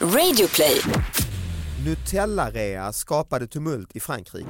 Radioplay. Nutella-rea skapade tumult i Frankrike.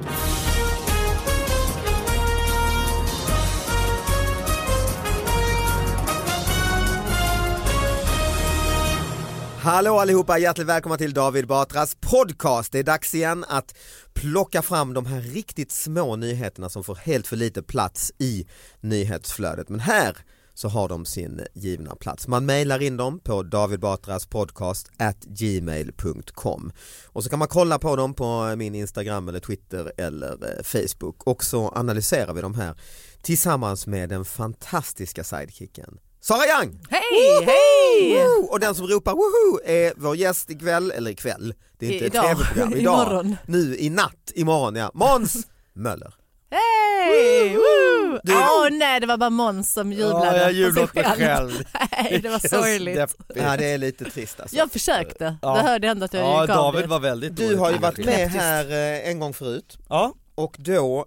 Hallå allihopa, hjärtligt välkomna till David Batras podcast. Det är dags igen att plocka fram de här riktigt små nyheterna som får helt för lite plats i nyhetsflödet. Men här så har de sin givna plats. Man mejlar in dem på David Batras podcast at gmail.com och så kan man kolla på dem på min Instagram eller Twitter eller eh, Facebook och så analyserar vi de här tillsammans med den fantastiska sidekicken Sara Young! Hej, hej! Och den som ropar woho är vår gäst ikväll, eller ikväll, det är inte ett Idag. tv-program, idag, Imorgon. nu i natt, imorgon ja, Måns Möller. Hej! Woo! Du- Åh nej, det var bara Måns som jublade. Ja, jag jublade åt mig själv. Nej, det var sorgligt. Ja det är lite trist alltså. Jag försökte, Ja. det hörde ändå att jag Ja, gick av David var väldigt Du har ju varit med här eh, en gång förut Ja, och då,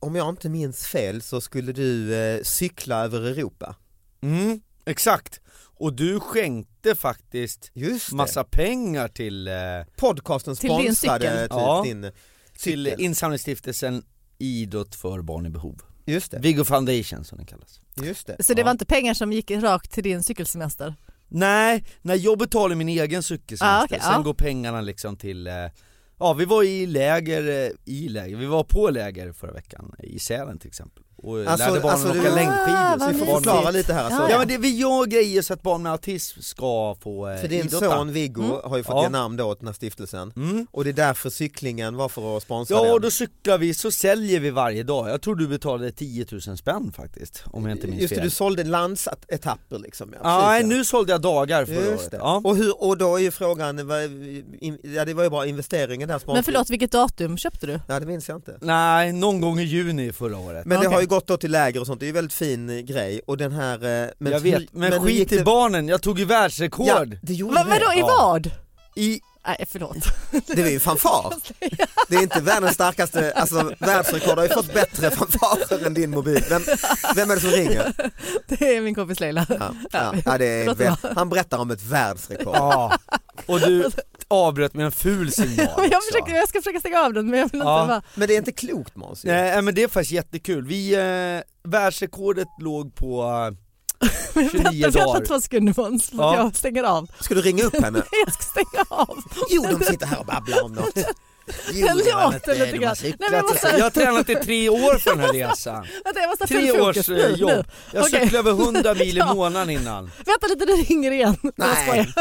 om jag inte minns fel så skulle du eh, cykla över Europa. mm, exakt. Och du skänkte faktiskt Just det. massa pengar till, eh, Podcasten Till din sponsrade cykel. typ Ja. din till cykel. insamlingsstiftelsen Idrott för barn i behov. Just det, Viggo Foundation som den kallas. just det. Så det Ja. var inte pengar som gick rakt till din cykelsemester? Nej, nej jag betalar min egen cykelsemester, Ah, okej, sen ja. går pengarna liksom till eh, Ja vi var i läger, eh, i läger, vi var på läger förra veckan i Sälen till exempel och Alltså- lärde barnen alltså, åka längdskidor Ah, så Vi får förklara lite här alltså. Ja men det, vi gör grejer så att barn med autism ska få eh, För din idrotta. son Viggo har ju fått Ja. ge namn då åt den här stiftelsen Mm. och det är därför cyklingen var för att sponsra Ja den. då cyklar vi, så säljer vi varje dag. Jag tror du betalade 10 000 spänn faktiskt, om jag inte minns Just det, fel. du sålde landsetapper liksom ja, Ja, nej, nu sålde jag dagar förra Just året. det. Ja. Och, hur, och då är ju frågan, ja det var ju bara investeringen där sponsring. Men förlåt, vilket datum köpte du? Ja det minns jag inte. Nej, någon gång i juni förra året. Men det Okej. har ju gått då till läger och sånt, det är ju väldigt fin eh, grej och den här... eh, Men jag vet, men, gick skit i det- barnen, jag tog ju världsrekord! Ja, det gjorde det. vadå, i Ja. vad? I, Nej förlåt. Det är ju en fanfar. Det är inte världens starkaste, alltså världsrekord har ju fått bättre fanfarer än din mobil. Vem, vem är det som ringer? Det är min kompis Leila. Ja, ja, ja, det är, han berättar om ett världsrekord. ja. Och du avbröt med en ful signal Men jag, också. försöker, jag ska försöka stänga av den men jag vill Ja. inte bara... Men det är inte klokt Måns. Nej men det är faktiskt jättekul, vi, eh, världsrekordet låg på eh, 29 Vänta, vänta dagar. två sekunder Måns, Ja. jag stänger av. Ska du ringa upp henne? Jag ska stänga av. Jo, de sitter här och babblar om något. Jo, Den det var låter inte- lite de grann. har Nej, cyklat men jag och- måste- Jag har tränat i tre år för den här resan. Vänta jag måste ha Tre års fokus eh, nu, jobb. Jag cyklade över 100 mil i månaden innan. Vänta lite, det ringer igen. Nej.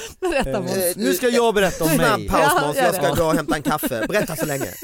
Berätta Måns. Eh, Nu ska jag berätta om Snabb mig. paus Ja, Måns, jag ska gå och hämta en kaffe. Berätta så länge.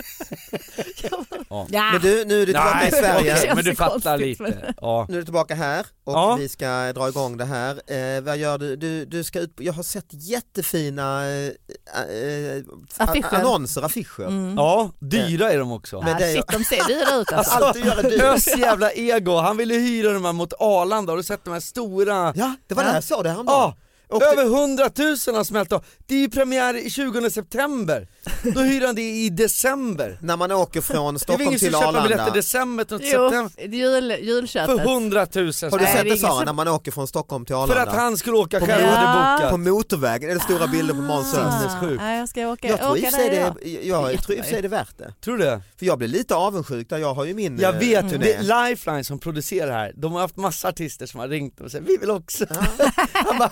Ja. Men du, nu är du tillbaka Nej, i Sverige. men du fattar lite. Ja. Nu är du tillbaka här och Ja. vi ska dra igång det här. Eh, vad gör du? du? Du ska ut, jag har sett jättefina eh, eh, Affischer. annonser, affischer. Mm. ja, dyra är de också. Men Ja, det är- shit, de ser dyra ut alltså. Allt du gör är dyrt. Ös jävla ego, han ville hyra de här mot Arlanda, har du sett de här stora? Ja, det var Ja. det jag sa det häromdagen. Ja, Åkte- över 100 000 har smält av. Det är ju premiär i 20 september, då hyr han det i december. När man åker från Det är väl Stockholm ingen som till köper biljett i Arlanda. december till Jo, september jul, julköpet. för 100 000 Har du sett det är det Sara, som- när man åker från Stockholm till För Arlanda? att han skulle åka På själv och På motorvägen är det stora bilder på Måns sinnessjukt. Ja, jag ska åka, Jag tror åka och för där det, jag, jag tror i och för sig det är värt det. Tror du det? För jag blir lite avundsjuk där jag har ju min Jag eh, vet, turné. det är Lifeline som producerar här, de har haft massa artister som har ringt och sagt vi vill också. Han bara,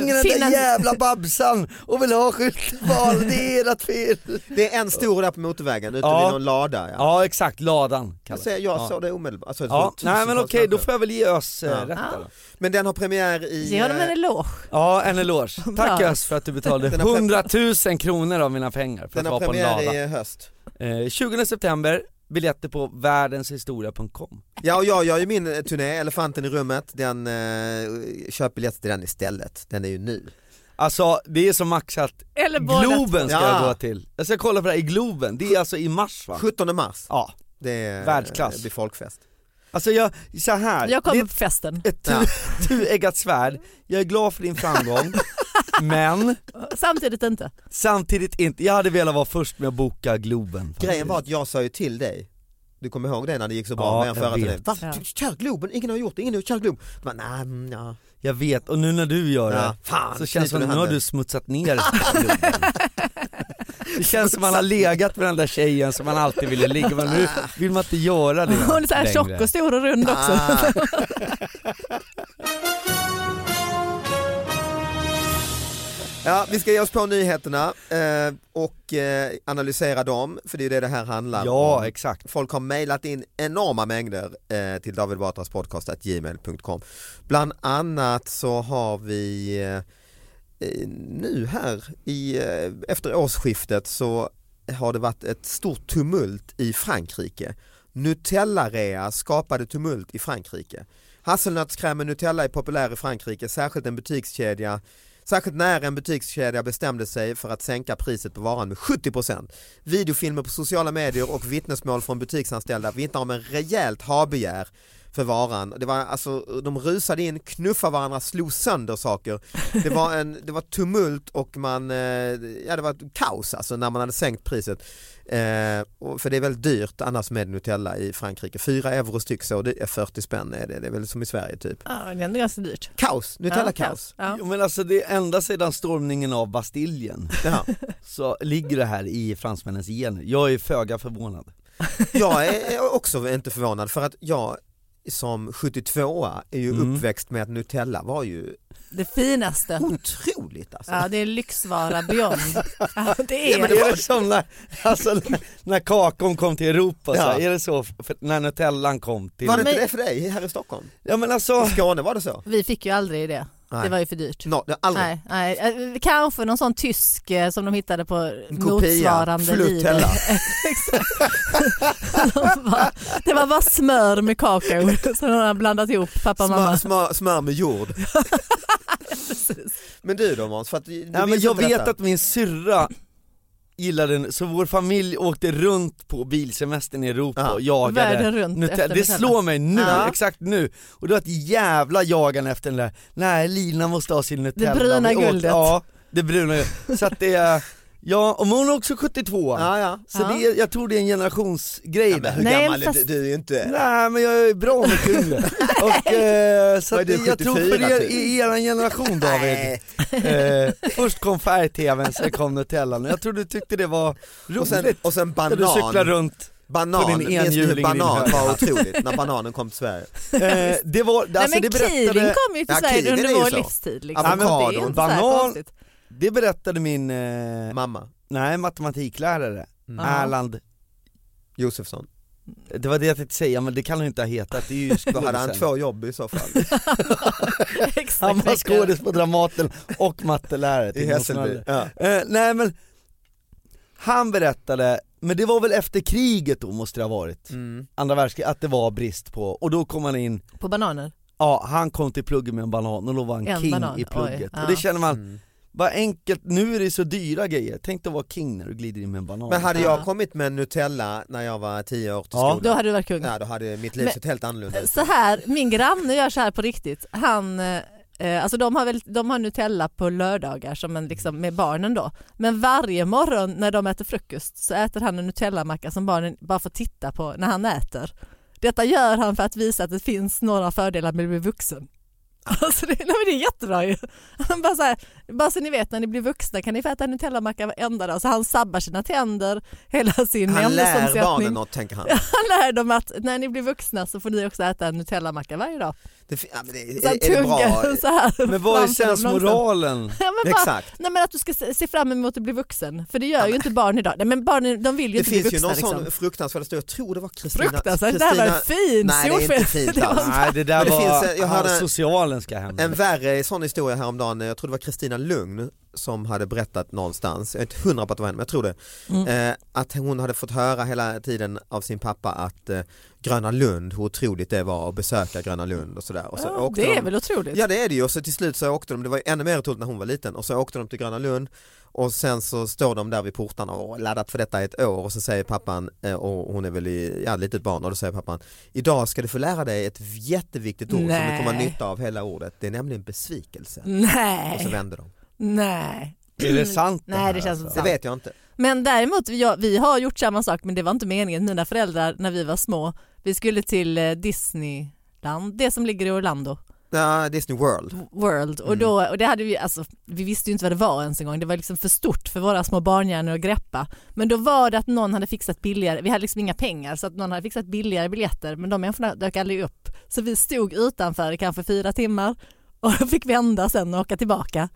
ringer den där finans- jävla Babsan och vill ha skyltval, det är ert fel. Det är en stor där på motorvägen ute Ja. vid någon lada. Ja. Ja exakt, ladan Jag, det. jag ja. såg det omedelbart. Alltså, Ja, nej men okej, då människor. får jag väl ge Ös eh, Ja. rätt där då. Men den har premiär i... Ge honom en eh, eloge. Ja, en eloge. Tack. Ös för att du betalade Den har pre- 100 000 kronor av mina pengar för Den att har vara på en premiär lada. i höst. Eh, 20 september, biljetter på världenshistoria.com. Ja och jag gör ju min eh, turné, Elefanten i rummet, den, eh, köp biljett till den istället. Den är ju nu. Alltså det är så maxat, Eller båda Globen ska Ja. jag gå till. Jag ska kolla på det här i Globen, det är alltså i mars va? 17 mars, Ja, det är, Världsklass. det blir folkfest. alltså jag, så här. Jag kommer det på festen. ett Ja. tu- tueggat svärd, jag är glad för din framgång, men Samtidigt inte. samtidigt inte, jag hade velat vara först med att boka Globen. Grejen var att jag sa ju till dig, du kommer ihåg det när det gick så bra Ja, med en jag förra vet. turnén? Va? Ja. Kör Globen, ingen har gjort det, ingen har kört Globen. Du bara, nej, mm, ja. Jag vet, och nu när du gör det, Ja, fan, så känns det som knyter att du nu har handen. du smutsat ner Globen. Det känns som man har legat med den där tjejen som man alltid ville ligga med, nu vill man inte göra det Hon är så här längre. tjock och stor och rund också. Ah. Ja, vi ska ge oss på nyheterna eh, och eh, analysera dem, för det är det det här handlar Ja, om. exakt. Folk har mejlat in enorma mängder eh, till David Batras podcast gmail.com. Bland annat så har vi nu här i, efter årsskiftet så har det varit ett stort tumult i Frankrike. Nutella-rea skapade tumult i Frankrike. Hasselnötskräm med Nutella är populär i Frankrike, särskilt en butikskedja Särskilt när en butikskedja bestämde sig för att sänka priset på varan med 70%. Videofilmer på sociala medier och vittnesmål från butiksanställda vittnar om en rejält habegär för varan. Det var alltså, de rusade in, knuffade varandra, slog sönder saker. Det var, en, det var tumult och man, eh, ja det var kaos alltså när man hade sänkt priset. Eh, för det är väldigt dyrt annars med Nutella i Frankrike. 4 euro styck så det är 40 spänn är det, det är väl som i Sverige typ. Ja, det är ändå ganska dyrt. Kaos, Ja, Nutella-kaos. Ja. Jo, men alltså det är ända sedan stormningen av Bastiljen Ja. så ligger det här i fransmännens gener. Jag är föga förvånad. Jag är också inte förvånad för att jag som 72 är ju Mm. uppväxt med att Nutella var ju Det finaste. otroligt alltså. Ja, det är lyxvara beyond. Ja, det är Men det är som när, alltså, när kakon kom till Europa, så här, Ja. är det så för, när Nutellan kom till... Var det Men- inte det för dig här i Stockholm? Ja men alltså, I Skåne var det så? Vi fick ju aldrig det. Nej. Det var ju för dyrt. No, det aldrig. Nej, nej, kanske någon sån tysk eh, som de hittade på kopia, motsvarande. De bara- det var bara smör med kakao som de hade blandat ihop, pappa och Smör, mamma. smör, smör med jord. Men du då Måns, jag vet detta. att min syrra gillade den, så vår familj åkte runt på bilsemestern i Europa Ja. och jagade Världen runt Nutella. efter Det Nutella. slår mig nu, Ja. exakt nu. Och det var ett jävla jagande efter den där, nej Lina måste ha sin Nutella. bruna Vi åt- guldet. Ja, det bruna guldet. Så att det är, ja, och hon är också 72 Ja, ja. Så Ja. det jag tror det är en generationsgrej Men där. hur Nej, gammal är fast- du? Du är ju inte... Nej men jag är bra mycket yngre. Och, eh, så Vad är att du, det- jag tror för 74 er, typ? i eran generation David, Nej. eh, först kom färg-tvn, sen kom Nutellan. Jag tror du tyckte det var roligt. Och sen, och sen när du cyklar banan. runt. Banan, på din minns du hur banan var otroligt när bananen kom till Sverige? Eh, det var, Nej, alltså men det Kirin berättade, kom ju till Ja, Sverige under vår livstid. Liksom. Avokado, det är inte så här banan. Det berättade min, eh, Mamma nej matematiklärare, Mm. Ja. Erland, Josefsson. det var det jag tänkte säga men det kan han inte ha hetat, det är ju Då hade han två jobb i så fall. Han var skådis på Dramaten och mattelärare I Hässelby. Ja. Eh, nej men, han berättade men det var väl efter kriget då måste det ha varit, Mm. andra världskriget, att det var brist på, och då kom han in, På bananer? ja han kom till plugget med en banan och då var han En king banan, i plugget. oj, Och det ja. känner man, Mm. Vad enkelt, nu är det så dyra grejer, tänk dig att vara king när du glider in med en banan. Men hade jag Ja. kommit med Nutella när jag var 10 år till Ja. skolan, Då hade du varit kung. ja, då hade mitt liv Men- sett helt annorlunda ut. Så här, min granne gör så här på riktigt. Han, eh, alltså de har, väl, de har Nutella på lördagar som en, liksom, med barnen då. Men varje morgon när de äter frukost så äter han en Nutella-macka som barnen bara får titta på när han äter. Detta gör han för att visa att det finns några fördelar med att bli vuxen. Alltså det, nej men det är jättebra ju. Bara, så här, bara så ni vet när ni blir vuxna kan ni få äta en Nutella-macka varenda dag. Så han sabbar sina tänder, hela sin Han lär barnen något tänker han. Han lär dem att när ni blir vuxna så får ni också äta en Nutella-macka varje dag. Det, ja, men det, Så är, är det bra? så här Men vad är sensmoralen? Ja, men bara, Exakt. nej, men att du ska se fram emot att bli vuxen, för det gör ju inte barn idag. Nej, men barnen de vill ju Det inte bli finns ju vuxna. någon liksom. sån fruktansvärd historia, jag tror det var Kristina. Fruktansvärt, det här var en fin Nej det är inte fint Det var. Nej det där Men det var, finns, jag han, hörde- socialen ska hem. En värre sån historia häromdagen, jag tror det var Kristina Lugn som hade berättat någonstans, jag är inte hundra på att det var henne men jag tror det, Mm. eh, att hon hade fått höra hela tiden av sin pappa att eh, Gröna Lund, hur otroligt det var att besöka Gröna Lund och sådär. Och så Ja, det är de, väl otroligt? Ja det är det ju och så till slut så åkte de, det var ju ännu mer otroligt när hon var liten och så åkte de till Gröna Lund och sen så står de där vid portarna och laddat för detta i ett år och så säger pappan, eh, och hon är väl i, ja litet barn och då säger pappan Idag ska du få lära dig ett jätteviktigt ord som du kommer ha Nej. nytta av hela ordet, det är nämligen besvikelse. Och så Nej, vände de. nej. Är det sant Nej, här, det känns alltså? inte Det sant. vet jag inte. Men däremot, vi, vi har gjort samma sak men det var inte meningen. Mina föräldrar när vi var små, vi skulle till eh, Disneyland, det som ligger i Orlando. Ja, Disney World. World och, då, och det hade vi, alltså, vi visste ju inte vad det var ens en gång, det var liksom för stort för våra små barnhjärnor att greppa. Men då var det att någon hade fixat billigare, vi hade liksom inga pengar så att någon hade fixat billigare biljetter men de människorna dök aldrig upp. Så vi stod utanför i kanske fyra timmar och fick vända sen och åka tillbaka.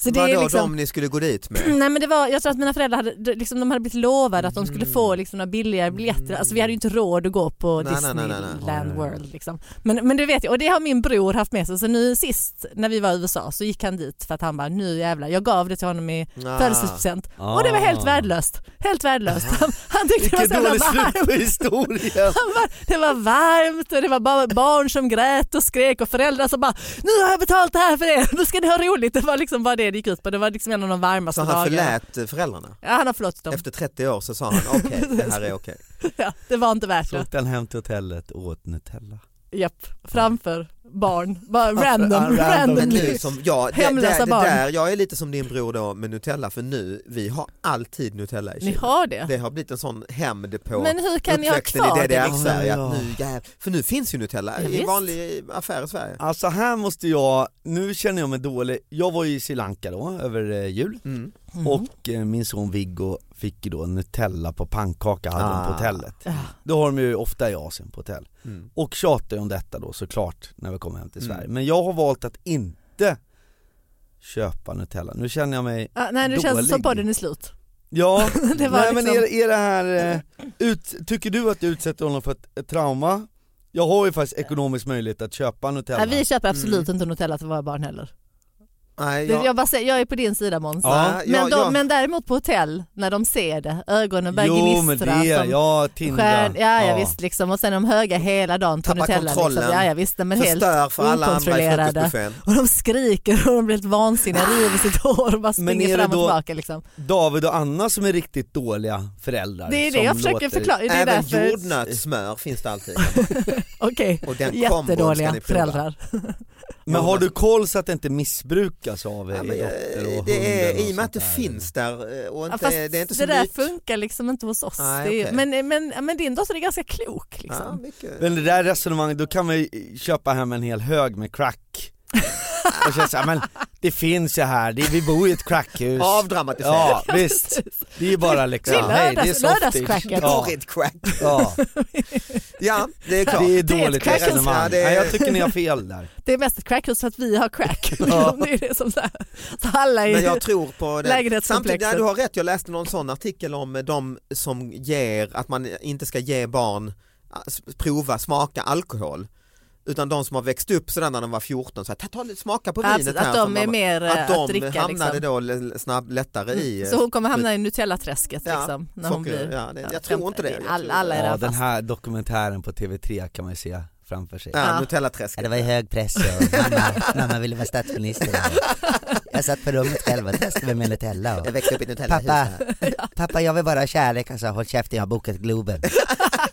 Så det Vadå är liksom, de ni skulle gå dit med? Nej men det var, jag tror att mina föräldrar hade, de- liksom, de hade blivit lovade att de skulle få liksom, några billigare biljetter. Alltså vi hade ju inte råd att gå på Nej, Disneyland nej, nej. World. Liksom. Men, men det vet jag, och det har min bror haft med sig. Så nu sist när vi var i USA så gick han dit för att han bara nu jävlar, jag gav det till honom i Ah. födelsedagspresent. Och det var helt Ah. värdelöst. Helt värdelöst. Han, han tyckte det var så dåligt slut på historien! Bara, det var varmt och det var bara barn som grät och skrek och föräldrar som bara nu har jag betalt det här för er, nu ska ni ha roligt. Det var liksom bara det det gick ut på. Det var liksom en av de varmaste Så han dagarna. förlät föräldrarna? Ja, han har förlåtit dem. Efter 30 år så sa han okej, det här är okej. Ja, det var inte värt Så det. åkte han hem till hotellet och åt Nutella. Japp, framför barn. Bara random, randomly. som, ja, det, Hemlösa det, det barn. där, jag är lite som din bror då med Nutella för nu, vi har alltid Nutella i Ni kylen. har det? Det har blivit en sån hämnd på Men hur kan ni ha kvar i det? DDR-Sverige. Ja, att ja. nu, För nu finns ju Nutella Ja, i visst. vanlig affär i Sverige. Alltså här måste jag, nu känner jag mig dålig, jag var i Sri Lanka då över eh, jul Mm. och eh, min son Viggo fick ju då Nutella på pannkaka hade de Ah. på hotellet. Ja. Det har de ju ofta i Asien på hotell. Mm. Och tjatar ju om detta då såklart när vi kommer hem till Mm. Sverige. Men jag har valt att inte köpa Nutella. Nu känner jag mig Ja, nej, nu känns det som Dålig. podden är slut. Ja, nej men liksom- är, är det här, eh, ut, tycker du att du utsätter honom för ett, ett trauma? Jag har ju faktiskt ekonomisk möjlighet att köpa Nutella. Nej, vi köper absolut Mm. inte Nutella till våra barn heller. Nej, jag, jag, bara säger, jag är på din sida Måns. Ja. Men, jag, de, jag, men däremot på hotell, när de ser det, ögonen börjar Jo gnistra. men det, ja Tindra. stjärn, ja, ja visst liksom. och sen de höga hela dagen på Tappar. Liksom. kontrollen. Ja, ja visst, men helt förstör för alla andra i frukostbuffén. Och de skriker och de blir helt vansinniga, river sitt hår och bara springer det fram och tillbaka. Liksom. David och Anna som är riktigt dåliga föräldrar Det är det som jag försöker förklara. Det är Även därför... jordnötssmör finns det alltid. Okej, ska jättedåliga föräldrar. Men har du koll så att det inte missbrukas av Ja, men, eh, dotter och det är, hunden I och med att det där? finns där eh, och Ja, inte, fast det är inte så det där dyrt. funkar liksom inte hos oss. Nej, det är, okej. men, men, men din dotter är ganska klok. Ja, Liksom. mycket. Men det där resonemanget, då kan vi köpa hem en hel hög med crack och känna såhär, men det finns ju här, det, vi bor i ett crackhus Avdramatiserat. Ja visst, det är bara liksom, Det är hej det är lördags- softigt ja, Porrigt crack. ja, Ja, det är klart. det är Det är ett dåligt resonemang, Ja, det är- Nej, jag tycker ni har fel där Det är mest ett crackhus för att vi har crack. Ja. det är det som så, här. så alla är... Men jag tror på det. Samtidigt, ja, du har rätt, jag läste någon sån artikel om de som ger, att man inte ska ge barn s- prova, smaka alkohol. Utan de som har växt upp sådär när de var 14, så här, ta, ta, lite- smaka på Absolut, vinet att här. de som är var- mer, eh, att de att dricka, hamnade liksom. då snabb, lättare i... Så hon kommer hamna i Nutella-träsket Ja, liksom, när hon socker- blir ja, det- jag tror inte det. Jag Alla, är Ja den här dokumentären på TV3 kan man ju se framför sig Ja, Ja. Nutella-träsket. Ja, det var i hög press och mamma, mamma ville vara statsminister. Jag satt på rummet själv och testade med Nutella. Och... Jag växte upp i Nutella Pappa, pappa jag vill bara ha kärlek. Sa håll käften jag har bokat Globen.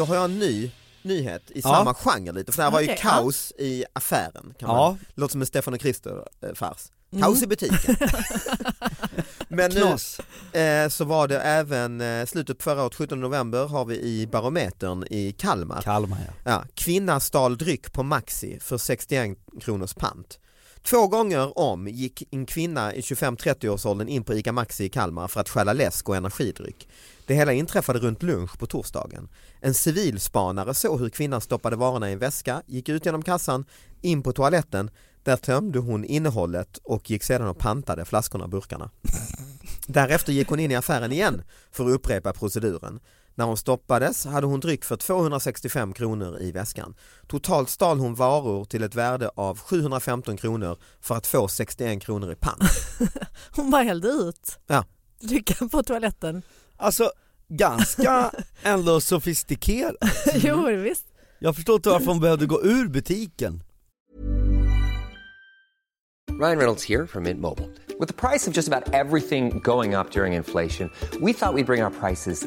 Då har jag en ny nyhet i Ja. samma genre lite, för det här var ju Okej, kaos i affären. Kan man, Ja, Låter som en Stefan och Krister-fars. Mm. Kaos i butiken. Men nu knas. eh, så var det även eh, slutet på förra året, 17 november, har vi i Barometern i Kalmar. Kalmar ja. Ja, kvinna stal dryck på Maxi för 61 kronors pant. Två gånger om gick en kvinna i 25-30 årsåldern in på ICA Maxi i Kalmar för att stjäla läsk och energidryck. Det hela inträffade runt lunch på torsdagen. En civilspanare såg hur kvinnan stoppade varorna i en väska, gick ut genom kassan, in på toaletten, där tömde hon innehållet och gick sedan och pantade flaskorna och burkarna. Därefter gick hon in i affären igen för att upprepa proceduren. När hon stoppades hade hon dryck för 265 kronor i väskan. Totalt stal hon varor till ett värde av 715 kronor för att få 61 kronor i pant. Hon bara hällde ut Ja. drycken på toaletten. Alltså ganska ändå sofistikerat. jo visst. Jag förstår inte varför hon behövde gå ur butiken. Ryan Reynolds here from Mint Mobile. With the price of just about everything going up during inflation, we thought we'd bring our prices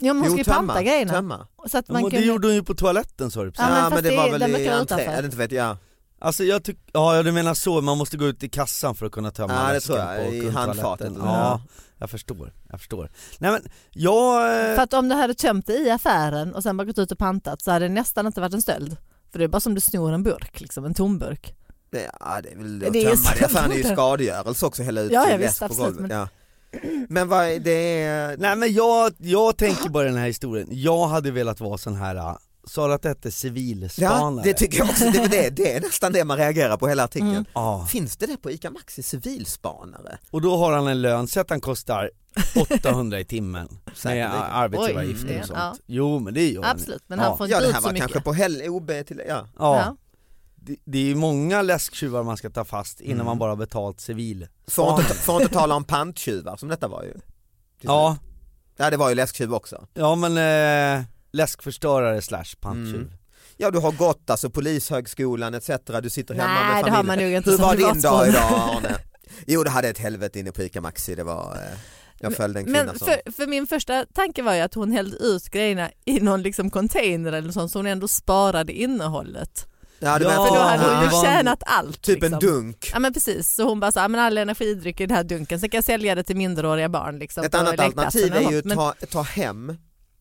Ja, men hon ska ju tömma, panta grejerna. tömma. Så att Ja, man men kan... det gjorde hon ju på toaletten sa du precis. Ja, men Ja, men det det- var väl i entré, eller inte vet jag. Alltså jag tycker, ja du menar så, man måste gå ut i kassan för att kunna tömma Ja, det väskan tror jag, på i handfatet. Ja, jag förstår, jag förstår. Nej men, jag... eh, För att om du hade tömt det i affären och sen bara gått ut och pantat så hade det nästan inte varit en stöld. För det är bara som du snor en burk, liksom, en tom burk. Det, ja, det är väl Det är tömma så- det i affären är ju skadegörelse också, hälla ut Ja, ja, visst, på absolut, golvet. men- Ja. Men vad är det är... Nej men jag, jag tänker på den här historien, jag hade velat vara sån här, äh, sa du att det hette Ja, civilspanare? det tycker jag också, det, är det, det är nästan det man reagerar på hela artikeln. Mm. Ja, Finns det det på ICA Maxi, civilspanare? och då har han en lön, säg att han kostar 800 i timmen med arbetsgivaravgifter och sånt. ja. Jo men det gör. Absolut, men Ja. han får inte Ja det ut här så var mycket. kanske på hell, OB till, ja. Ja, Ja. Det, det är ju många läsktjuvar man ska ta fast innan Mm. man bara betalt civil. Får inte, får inte tala om panttjuvar som detta var ju. Ja. Ja det var ju läsktjuv också. ja men eh, läskförstörare slash panttjuv. Mm. Ja du har gått alltså polishögskolan etc, du sitter hemma Nej, med det familjen. har man nog inte Hur som var din dag idag Arne? Jo det hade ett helvete inne på ICA Maxi, det var, eh, jag följde en kvinna Men som... för, för min första tanke var ju att hon hällde ut grejerna i någon liksom container eller sånt så hon ändå sparade innehållet. Ja, För då hade hon ju en- tjänat allt. Typ en liksom. dunk. Ja men precis, så hon bara så, ja, men all energidryck i den här dunken, sen kan jag sälja det till minderåriga barn. Liksom, Ett annat alternativ är ju något. Men- att ta, ta hem,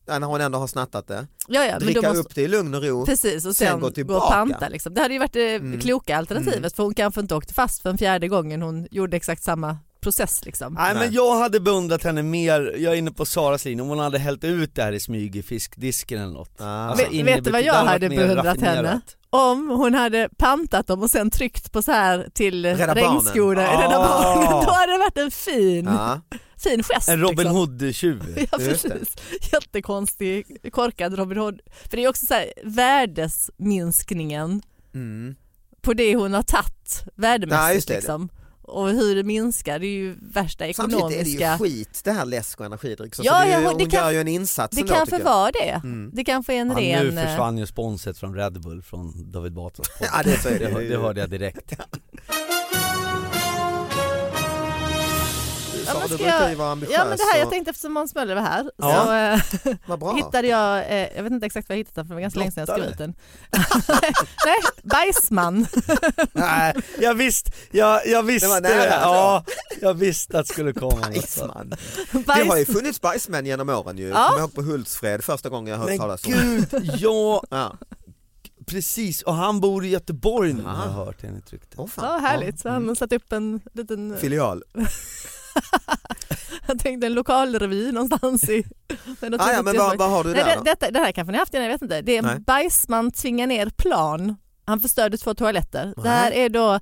när hon ändå har snattat det, ja, ja, dricka måste, upp det i lugn och ro. Precis, och sen sen, gå gå, tillbaka. och panta. Liksom. Det hade ju varit det Mm. kloka alternativet Mm. för hon kanske inte åkte fast för en fjärde gången hon gjorde exakt samma process. Liksom. Nej men jag hade beundrat henne mer, jag är inne på Saras linje, om hon hade hällt ut det här i smyg i fiskdisken eller något. Ja. Alltså, Vet- vet du vad jag hade beundrat raffinerat. henne? Om hon hade pantat dem och sen tryckt på så här till Rädda regnskorna i Rädda Ah. Barnen, då hade det varit en fin, Ja. fin gest. En Robin liksom. Hood-tjuv. Ja precis, jättekonstig korkad Robin Hood. För det är också så här, värdesminskningen Mm. på det hon har tagit värdemässigt. Ja, just det. liksom. Och hur det minskar, det är ju värsta Samtidigt är det ekonomiska... ju skit det här läsk och energidryck. Så Ja, det ja, ju- det hon kan- gör ju en insats Det kanske var det. Mm. Det kanske är en Ja, ren... nu eh, försvann ju sponset från Red Bull från David Batras. Ja, det så är det. det, det hörde jag direkt. Ja, Sa, men du brukar jag- ju vara ambitiös. Ja men det här, jag tänkte eftersom Måns Möller var här Ja. så eh, Vad hittade jag, eh, jag vet inte exakt var jag hittade för det var ganska länge sedan jag skrev ut den. Nej, bajsman. Nej, jag visste, jag, jag visste Det var nära. Ja, jag visste att det skulle komma. Bajsman. Bajs... Det har ju funnits bajsmän genom åren ju. Ja. Kommer ihåg på Hultsfred första gången jag hört Men talas om gud, ja Ja. precis, och han bor i Göteborg nu har jag hört enligt ryktet. Åh, fan. Ja härligt, så han har satt upp en liten, Filial. jag tänkte en lokalrevy någonstans i... Ah, ja, men vad, vad har du Nej, där det, då? detta, det här kanske ni har haft innan, jag vet inte. Det är Nej. bajsman tvingar ner plan. Han förstörde två toaletter. Det Nej. här är då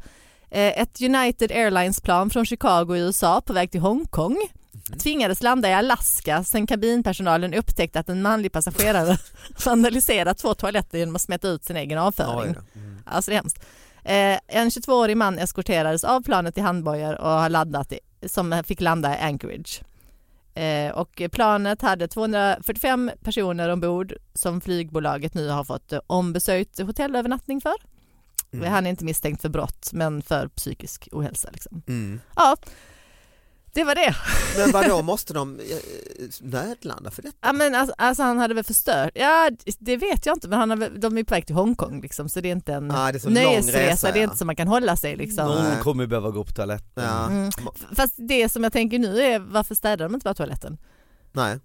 eh, ett United Airlines plan från Chicago i USA på väg till Hongkong. Mhm. Tvingades landa i Alaska sen kabinpersonalen upptäckte att en manlig passagerare vandaliserat två toaletter genom att smeta ut sin egen avföring. Oj. Mm. Alltså det är hemskt. Eh, en 22-årig man eskorterades av planet i handbojor och har landat i, som fick landa i Anchorage. Eh, och planet hade 245 personer ombord som flygbolaget nu har fått ombesökt hotellövernattning för. Mm. Han är inte misstänkt för brott men för psykisk ohälsa. Liksom. Mm. Ja, det var det. Men vadå, måste de eh, nödlanda för detta? Ja, men alltså, alltså han hade väl förstört, ja det vet jag inte men han har, väl- de är på väg till Hongkong liksom, så det är inte en Ah, det är nöjesresa, resa, det är ja. inte så man kan hålla sig. Liksom. Någon kommer behöva gå på toaletten. Ja. Mm. Fast det som jag tänker nu är varför städar de inte bara toaletten? Nej.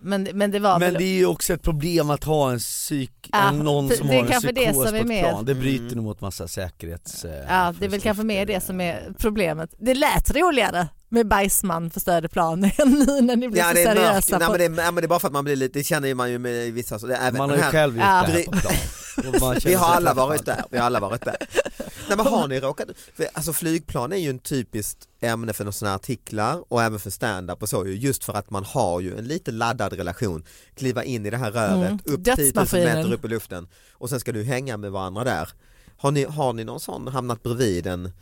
Men, men det var Men väl... det är ju också ett problem att ha en psyk, Ja, någon som har en kanske det psykos som på ett mer- plan. Det bryter Mm. nog mot massa säkerhets... eh, Ja, det är väl kanske mer det som är problemet. Det lät roligare med bajsman förstörde plan än nu när ni blir Ja så det är mörkt, seriösa. Nej, på- men det, är, ja, men det är bara för att man blir lite, det känner man ju med vissa, så det är även Man har ju här, själv gjort Ja. det här på plan. Vi har alla varit där, vi har alla varit där. Nej men har ni råkat, alltså flygplan är ju en typiskt ämne för sådana artiklar och även för stand-up och så ju, just för att man har ju en lite laddad relation, kliva in i det här röret, Mm. upp 10 000 Dödsmaskinen. meter upp i luften och sen ska du hänga med varandra där. Har ni, har ni någon sån hamnat bredvid en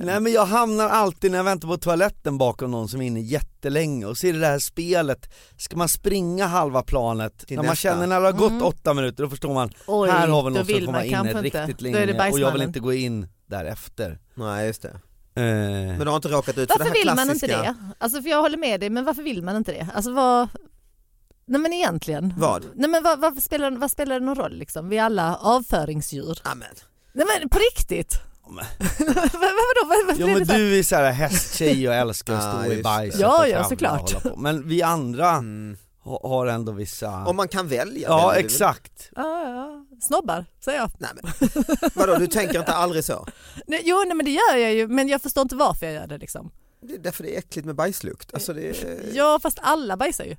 Nej men jag hamnar alltid när jag väntar på toaletten bakom någon som är inne jättelänge och ser det där spelet, ska man springa halva planet, Till när man nästa. känner när det har gått Mm. åtta minuter då förstår man, Oj, här har vi någon som kommer inte. riktigt är det länge och jag vill inte gå in därefter. Nej just det. Eh, Men du har inte råkat ut för det Varför här vill man klassiska, inte det? Alltså för jag håller med dig, men varför vill man inte det? Alltså vad... Nej men egentligen. Vad? Nej men vad, vad, spelar, vad spelar det någon roll liksom? Vi är alla avföringsdjur. Amen. Nej men på riktigt! Men- vad, vadå? Vad, vad, Ja men så här? du är såhär hästtjej och älskar att stå i bajset Ja, ja, såklart. Men vi andra Mm. ha- har ändå vissa... Om man kan välja. Ja väl? exakt. Ja, ja. Snobbar, säger jag. Nej, men, vadå, du tänker inte aldrig så? Nej, jo nej, men det gör jag ju, men jag förstår inte varför jag gör det liksom. Det är därför det är äckligt med bajslukt. Alltså det är... Ja fast alla bajsar ju.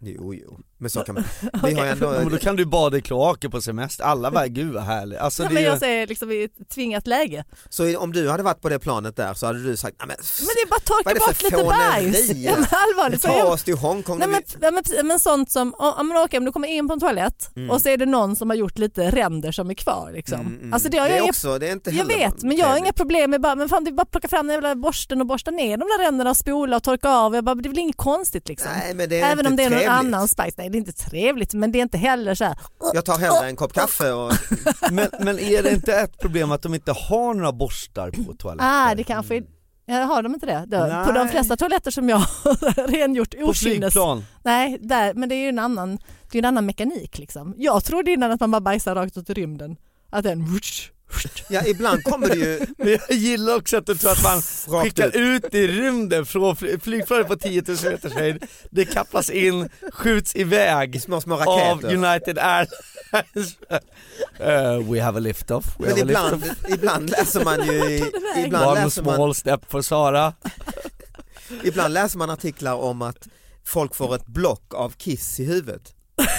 Jo, jo, men så kan man. Vi har ändå... Men då kan du bada i kloaker på semester, alla bara gud vad härligt. Alltså, Ja, men jag ju... säger liksom i ett tvingat läge. Så om du hade varit på det planet där så hade du sagt, men, Men det är bara torka bort lite bajs. Ja, men allvarligt. ta jag- oss till Hongkong. Nej, men, men, men sånt som, om, om, okej, om du kommer in på en toalett Mm. och så är det någon som har gjort lite ränder som är kvar. Liksom. Mm, mm. Alltså, det har det jag, är inga- också, det är inte jag vet, men jag har inga problem med bara, men fan, det är bara att plocka fram den jävla borsten och borsta ner de där ränderna och spola och torka av. Jag bara, det är väl inget konstigt liksom. Nej, men det är Även inte om det är någon. Annan spice. Nej det är inte trevligt men det är inte heller så här. Jag tar hellre en kopp kaffe och... men, men är det inte ett problem att de inte har några borstar på toaletten? Ah, det kanske är, ja, har de inte det? Då, på de flesta toaletter som jag har rengjort På okynnes. flygplan? Nej, där, men det är ju en annan, det är en annan mekanik liksom. Jag trodde innan att man bara bajsar rakt ut i rymden. Att den... Ja, ibland kommer det ju Men jag gillar också att du tror att man skickar ut. i rymden från fly- flygplanet på 10 000 meters höjd, det kapplas in, skjuts iväg små, små av raketer. United Airlines. Uh, we have a lift-off. We Men have a ibland, lift-off. ibland läser man ju, i, ibland One läser man, small step for Sara. ibland läser man artiklar om att folk får ett block av kiss i huvudet.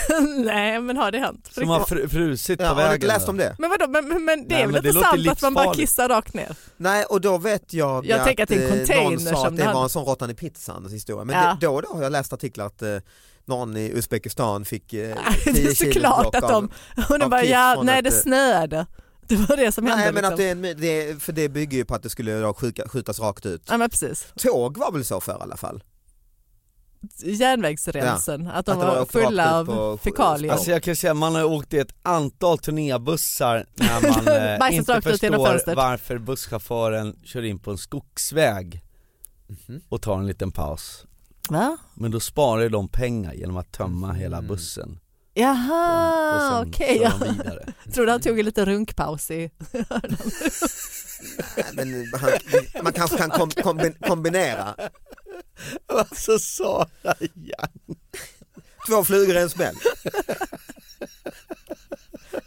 Nej men har det hänt? Som har fr- frusit Ja, på har du vägen. läst om det? Men vadå, men, men, men det Nej, är väl men det inte sant att man bara kissar rakt ner? Nej och då vet jag, Jag tänker att det är en eh, container någon sa som att det det var en sån råttan i pizzan historia. Men Ja. det, då och då har jag läst artiklar att eh, någon i Uzbekistan fick eh, det 10 är såklart att de, hon bara ja, nej det snöade. Det var det som hände. Nej men liksom. att det är det för det bygger ju på att det skulle då skjutas rakt ut. Ja men precis. Tåg var väl så för i alla fall? Järnvägsrälsen, att de Att var var fulla av fekalier. Alltså jag kan säga man har åkt i ett antal turnébussar när man eh, inte förstår varför busschauffören kör in på en skogsväg Mhm. och tar en liten paus. Va? Men då sparar ju de pengar genom att tömma Mm. hela bussen. Jaha, okej. ja. de vidare. Trodde han tog en liten runkpaus i... Nej, men han, man kanske kan kom, kombi- kombinera Alltså Sara igen. två flugor i en smäll.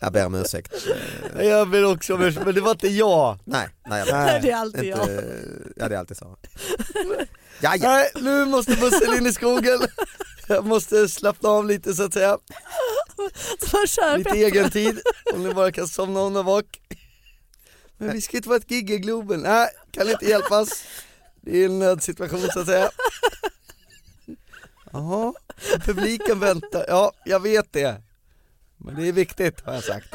Jag ber om ursäkt. Jag ber också om ursäkt, men det var inte jag. Nej, nej, jag Nej. Det är alltid jag. inte, ja det är alltid så. Ja, ja. Nej, nu måste bussen in i skogen. Jag måste slappna av lite så att säga. Lite egen tid, om ni bara kan somna om och vak. Men vi ska inte vara ett gig i Globen, nej, kan inte hjälpas. Det är en nödsituation så att säga. Jaha, publiken väntar, ja jag vet det. Men det är viktigt har jag sagt.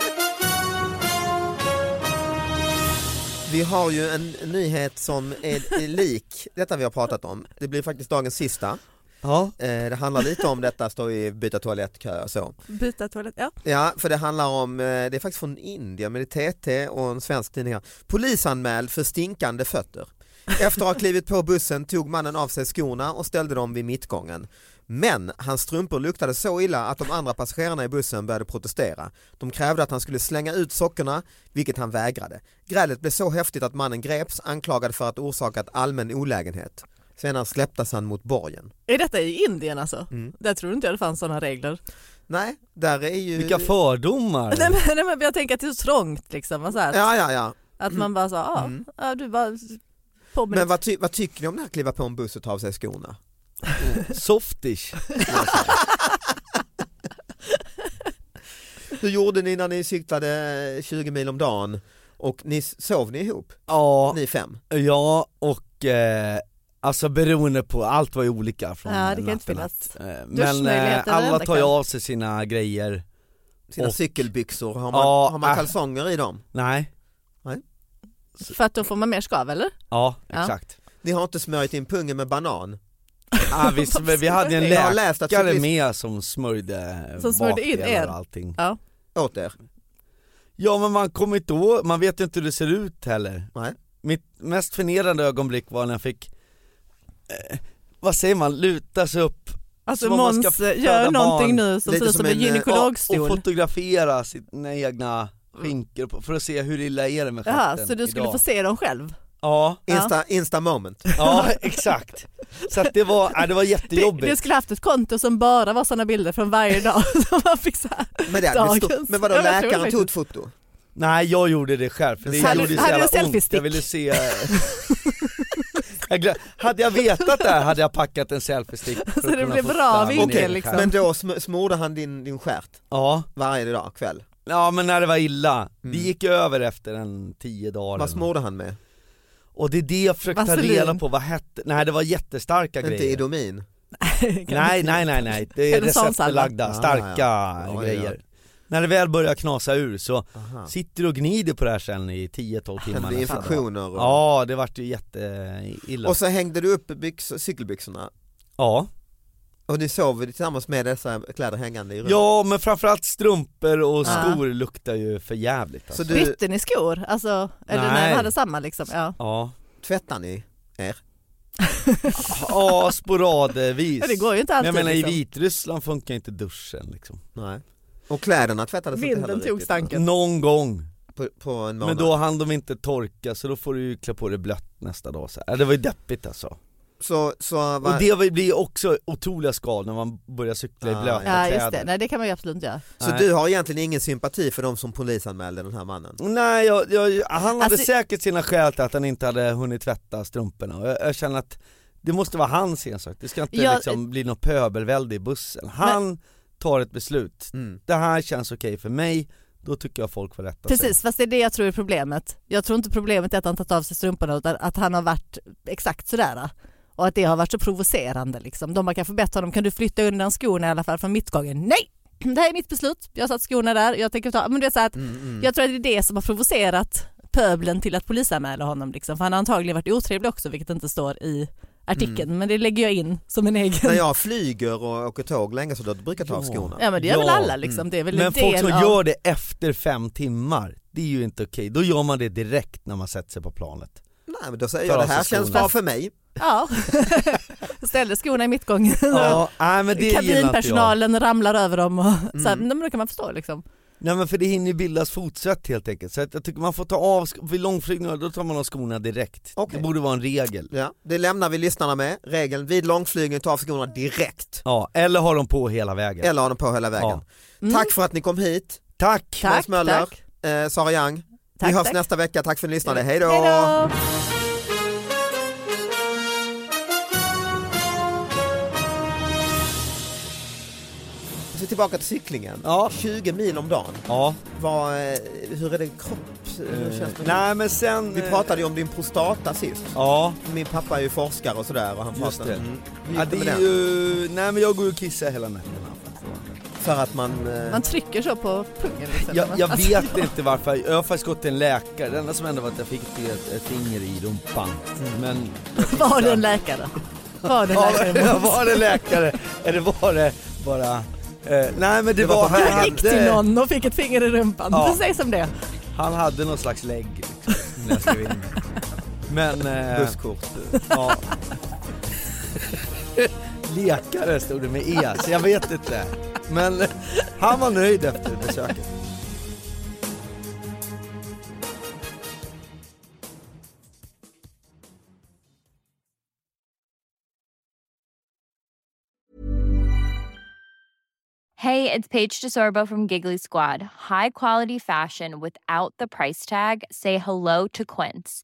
Vi har ju en nyhet som är lik detta vi har pratat om. Det blir faktiskt dagens sista. Ja, Eh, Det handlar lite om detta, stå i byta toalettkö och så. Byta toalett, ja. Ja, för det handlar om, eh, det är faktiskt från Indien, men det är TT och en svensk tidning här. Polisanmäld för stinkande fötter. Efter att ha klivit på bussen tog mannen av sig skorna och ställde dem vid mittgången. Men hans strumpor luktade så illa att de andra passagerarna i bussen började protestera. De krävde att han skulle slänga ut sockorna, vilket han vägrade. Grälet blev så häftigt att mannen greps anklagad för att orsakat allmän olägenhet. Senare släpptes han mot borgen. Är detta i Indien alltså? Mm. Där tror inte jag det fanns sådana regler. Nej, där är ju... vilka fördomar. Nej, men, nej, men jag tänker att det är så trångt liksom. Så här, Ja, ja, ja. Att man bara sa, ja, Mm. ja du bara på Men vad, ty- vad tycker ni om det här att kliva på en buss och ta av sig skorna? Softish. Hur gjorde ni när ni cyklade 20 mil om dagen och ni sov ni ihop? Ja, Ni fem? ja och eh, alltså beroende på, allt var ju olika från Ja, det kan inte finnas. Eh, Men eh, alla tar ju av sig sina grejer. Sina Och- cykelbyxor, har man, Ja, har man äh. kalsonger i dem? Nej, För att då får man mer skav eller? ja Ja. exakt. Ni har inte smörjt in pungen med banan? Ja, vi, vi hade en läkare med som smörjde Som smörjde in er. och allting. Ja. åt er? Ja men man kommer inte ihåg, man vet ju inte hur det ser ut heller. Nej. Mitt mest förnedrande ögonblick var när jag fick, eh, vad säger man, luta sig upp Alltså Måns, gör någonting barn. nu som Lite ser ut som som en en, eh, och, gynekologstol. och fotografera sina egna skinkor på- för att se hur illa är det med Jaha, stjärten så du skulle idag. få se dem själv? Ja, Insta, insta moment. ja exakt. Så att det var, äh, det var jättejobbigt. du skulle haft ett konto som bara var sådana bilder från varje dag som man fick så här. Men, det hade. Dagens. men vadå, Ja, läkaren tog ett foto? Nej jag gjorde det själv för det Hade- gjorde så hade du jävla ont, selfie-stick? jag ville se jag glöm... Hade jag vetat det här hade jag packat en selfie-stick Så det blev bra vinkel, liksom. Men då sm- smorde han din, din stjärt Ja, varje dag, kväll? Ja men när det var illa, det Mm. gick över efter en tio dagar Vad eller något. smorde han med? Och det är det jag försökte ta Vaselin. reda på, vad hette, nej det var jättestarka Inte grejer Idomin? Nej nej nej nej, det är Eller receptbelagda, Ah, starka ja. Ja, ja, grejer ja. När det väl börjar knasa ur så Aha. sitter du och gnider på det här sen i 10-12 Det timmar blir nästa dag. infektioner och... Ja det vart ju jätteilla Och så hängde du upp byxor, cykelbyxorna Ja, och ni sov tillsammans med dessa kläder hängande i rummet? ja men framförallt strumpor och Ja. skor luktar ju för jävligt alltså. Så du, Bytte ni skor? Alltså, eller när Nej. ni hade samma liksom? Ja. Ja, tvättar ni er? ja sporadvis Ja, det går ju inte Men alltid jag menar liksom. i Vitryssland funkar inte duschen liksom Nej. Och kläderna tvättades inte Vinden heller tog riktigt, stanken. Någon gång, På, på en månad? men då hann de inte torka så då får du ju klä på dig blött nästa dag så här. Det var ju deppigt alltså Så, så var... Och det blir också otroliga skador när man börjar cykla i Ah, blöta Ja just kläder det, nej det kan man ju absolut inte göra. Så Nej. du har egentligen ingen sympati för de som polisanmälde den här mannen? Nej, jag, jag, han hade Alltså- säkert sina skäl till att han inte hade hunnit tvätta strumporna jag, jag känner att det måste vara hans ensak, det ska inte Ja, liksom bli något pöbelvälde i bussen. Han tar ett beslut, Mm. det här känns okej för mig, då tycker jag folk får rätta sig. Precis, fast det är det jag tror är problemet. Jag tror inte problemet är att han tagit av sig strumporna utan att han har varit exakt sådär. Och att det har varit så provocerande liksom. De har kanske bett honom, kan du flytta undan skorna i alla fall från mittgången? Nej! det här är mitt beslut, jag har satt skorna där, jag tänker ta, men det är så att, Mm, jag tror att det är det som har provocerat pöbeln till att polisanmäla honom liksom, för han har antagligen varit otrevlig också vilket inte står i artikeln men det lägger jag in som en egen. När jag flyger och åker tåg länge så då brukar jag ta av skorna. Ja men det gör väl alla liksom, det är väl Men en folk som av... gör det efter fem timmar, det är ju inte okej. Då gör man det direkt när man sätter sig på planet. Nej men då säger jag det här känns bra för mig. Ja, ställde skorna i mittgången. Ja, nej men det. Kabinpersonalen ramlar över dem och så här, Mm. men då kan man förstå liksom. Nej men för det hinner ju bildas fotsätt helt enkelt, så jag tycker man får ta av, vid långflygningar då tar man av skorna direkt. Okej. Det borde vara en regel. Ja, det lämnar vi lyssnarna med. Regeln vid långflygning, ta av skorna direkt. Ja, eller ha dem på hela vägen. Eller ha dem på hela vägen. Ja. Tack för att ni kom hit. Tack! Måns Möller, tack. Eh, Sara Young. Tack, vi hörs tack. nästa vecka, tack för att ni lyssnade. Hej då! Så tillbaka till cyklingen. Ja. 20 mil om dagen. Ja. Vad, eh, hur är det kropp? Hur känns det? Nej men sen... Vi pratade ju om din prostata sist. Ja, Min pappa är ju forskare och sådär och han Just pratade det. Mm. Ja det är ju... Nej men jag går ju och kissar hela nätterna. För att man... eh, Man trycker så på pungen liksom. Jag, jag Alltså, vet inte varför, jag har faktiskt gått till en läkare, det enda som hände var att jag fick ett, ett finger i rumpan. Men... Var det en läkare? Var det en Ja, läkare? ja, var det läkare? Eller var det bara... Eh, nej men det, Det var var, han. Jag gick till hade, någon och fick ett finger i rumpan, Ja. precis som det. han hade någon slags lägg liksom, när jag skrev in mig. Men... Eh, Busskort. ja. Lekare stod det med E, så jag vet inte. Men han var nöjd efter besöket. Hey, it's Paige DeSorbo from Giggly Squad. High quality fashion without the price tag. Say hello to Quince.